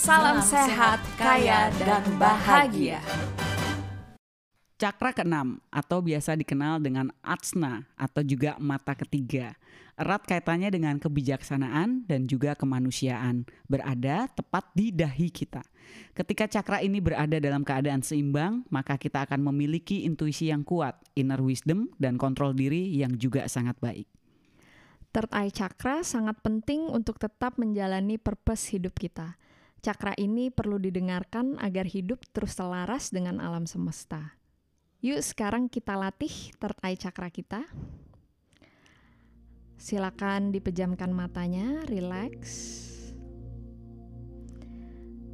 Salam sehat, kaya, dan bahagia. Cakra keenam atau biasa dikenal dengan atsna atau juga mata ketiga. Erat kaitannya dengan kebijaksanaan dan juga kemanusiaan. Berada tepat di dahi kita. Ketika cakra ini berada dalam keadaan seimbang, maka kita akan memiliki intuisi yang kuat, inner wisdom, dan kontrol diri yang juga sangat baik. Third eye chakra sangat penting untuk tetap menjalani purpose hidup kita. Cakra ini perlu didengarkan agar hidup terus selaras dengan alam semesta. Yuk sekarang kita latih third eye chakra kita. Silakan dipejamkan matanya, relax.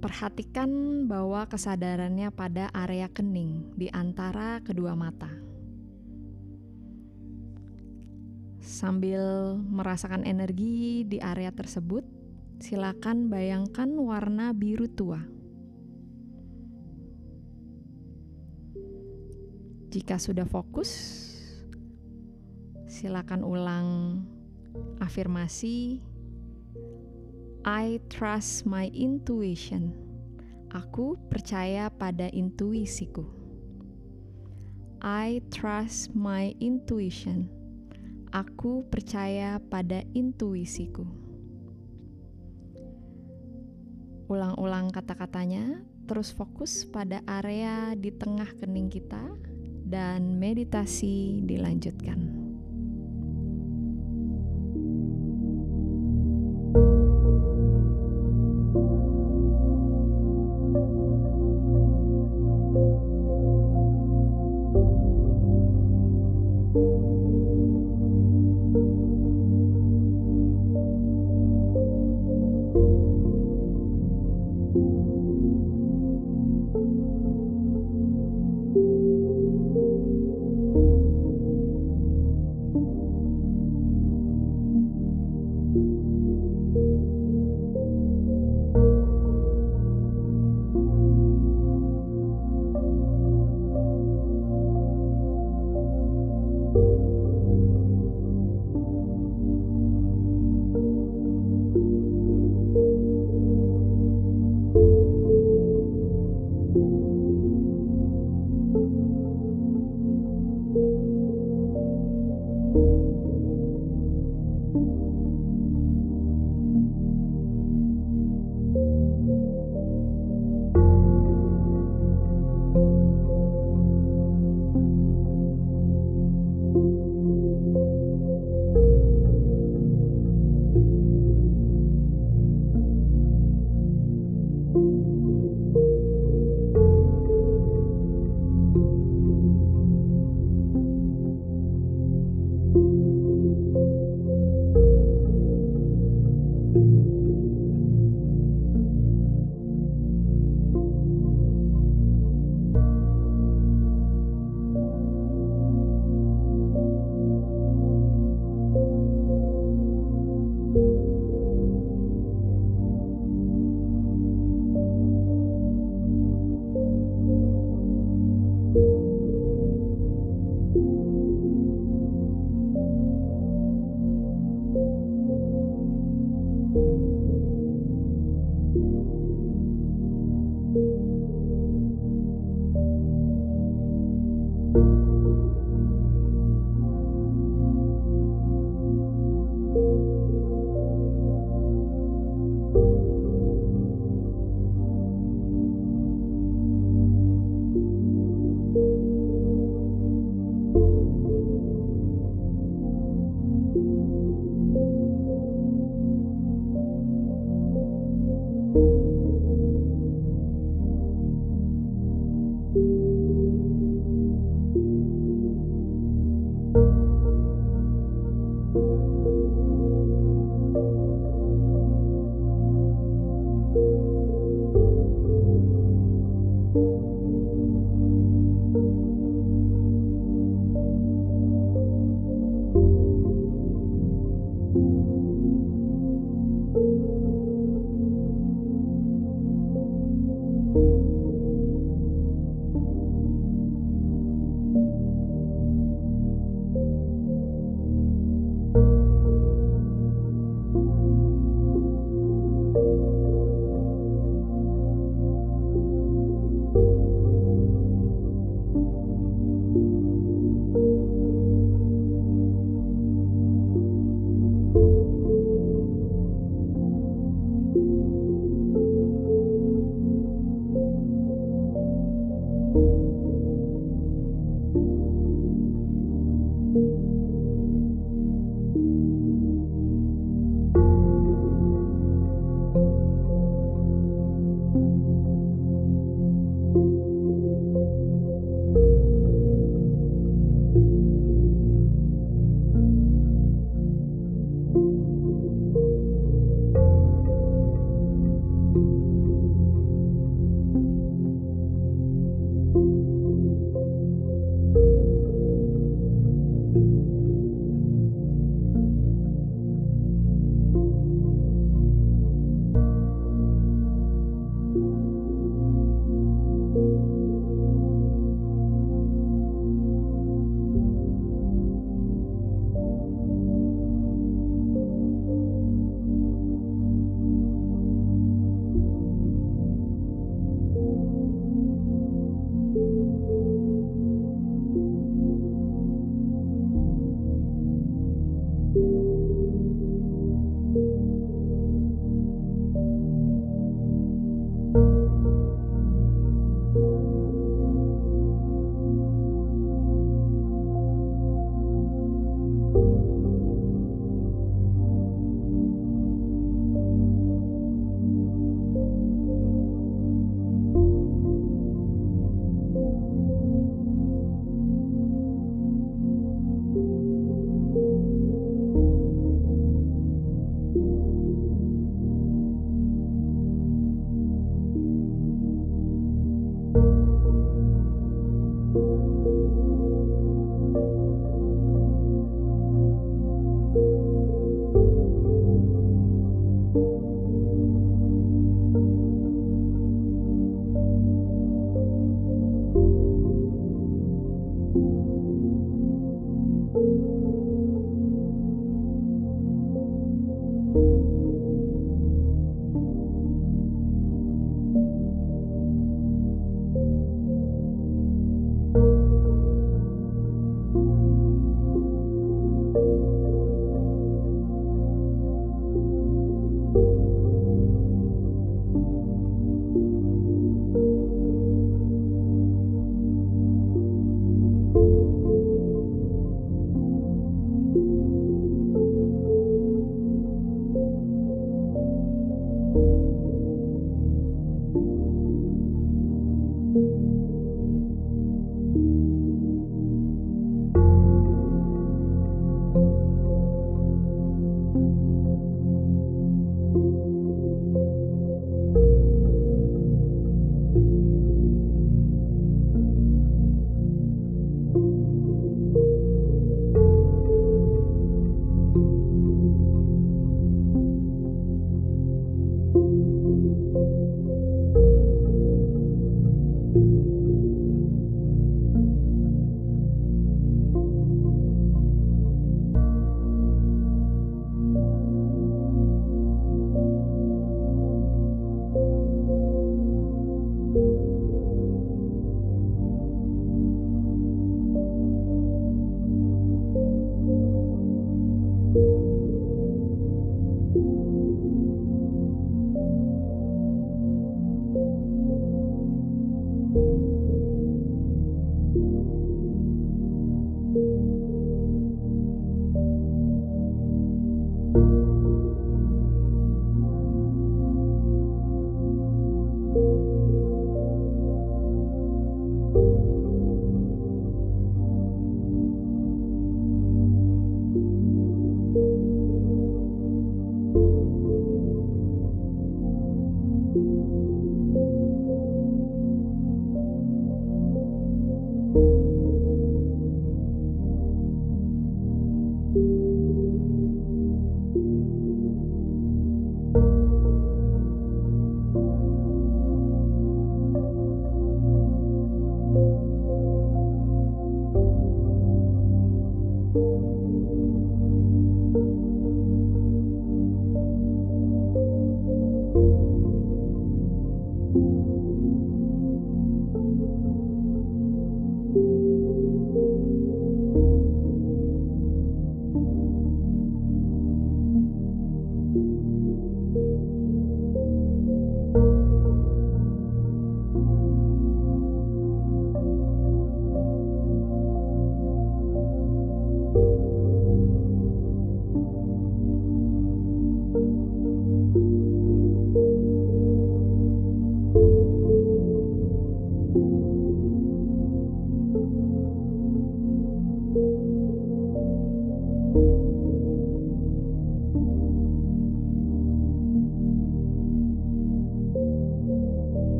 Perhatikan bahwa kesadarannya pada area kening di antara kedua mata. Sambil merasakan energi di area tersebut, silakan bayangkan warna biru tua. Jika sudah fokus, silakan ulang afirmasi I trust my intuition. Aku percaya pada intuisiku. I trust my intuition. Aku percaya pada intuisiku. Ulang-ulang kata-katanya, terus fokus pada area di tengah kening kita, dan meditasi dilanjutkan.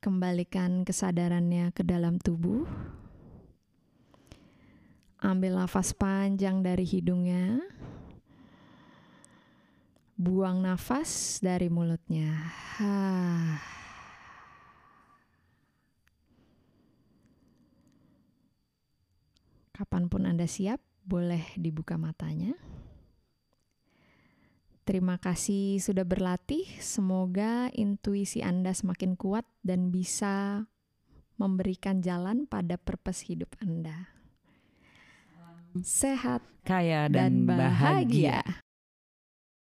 Kembalikan kesadarannya ke dalam tubuh. Ambil nafas panjang dari hidungnya. Buang nafas dari mulutnya. Kapan pun Anda siap, boleh dibuka matanya. Terima kasih sudah berlatih. Semoga intuisi Anda semakin kuat dan bisa memberikan jalan pada purpose hidup Anda. Sehat Kaya dan, dan bahagia. bahagia.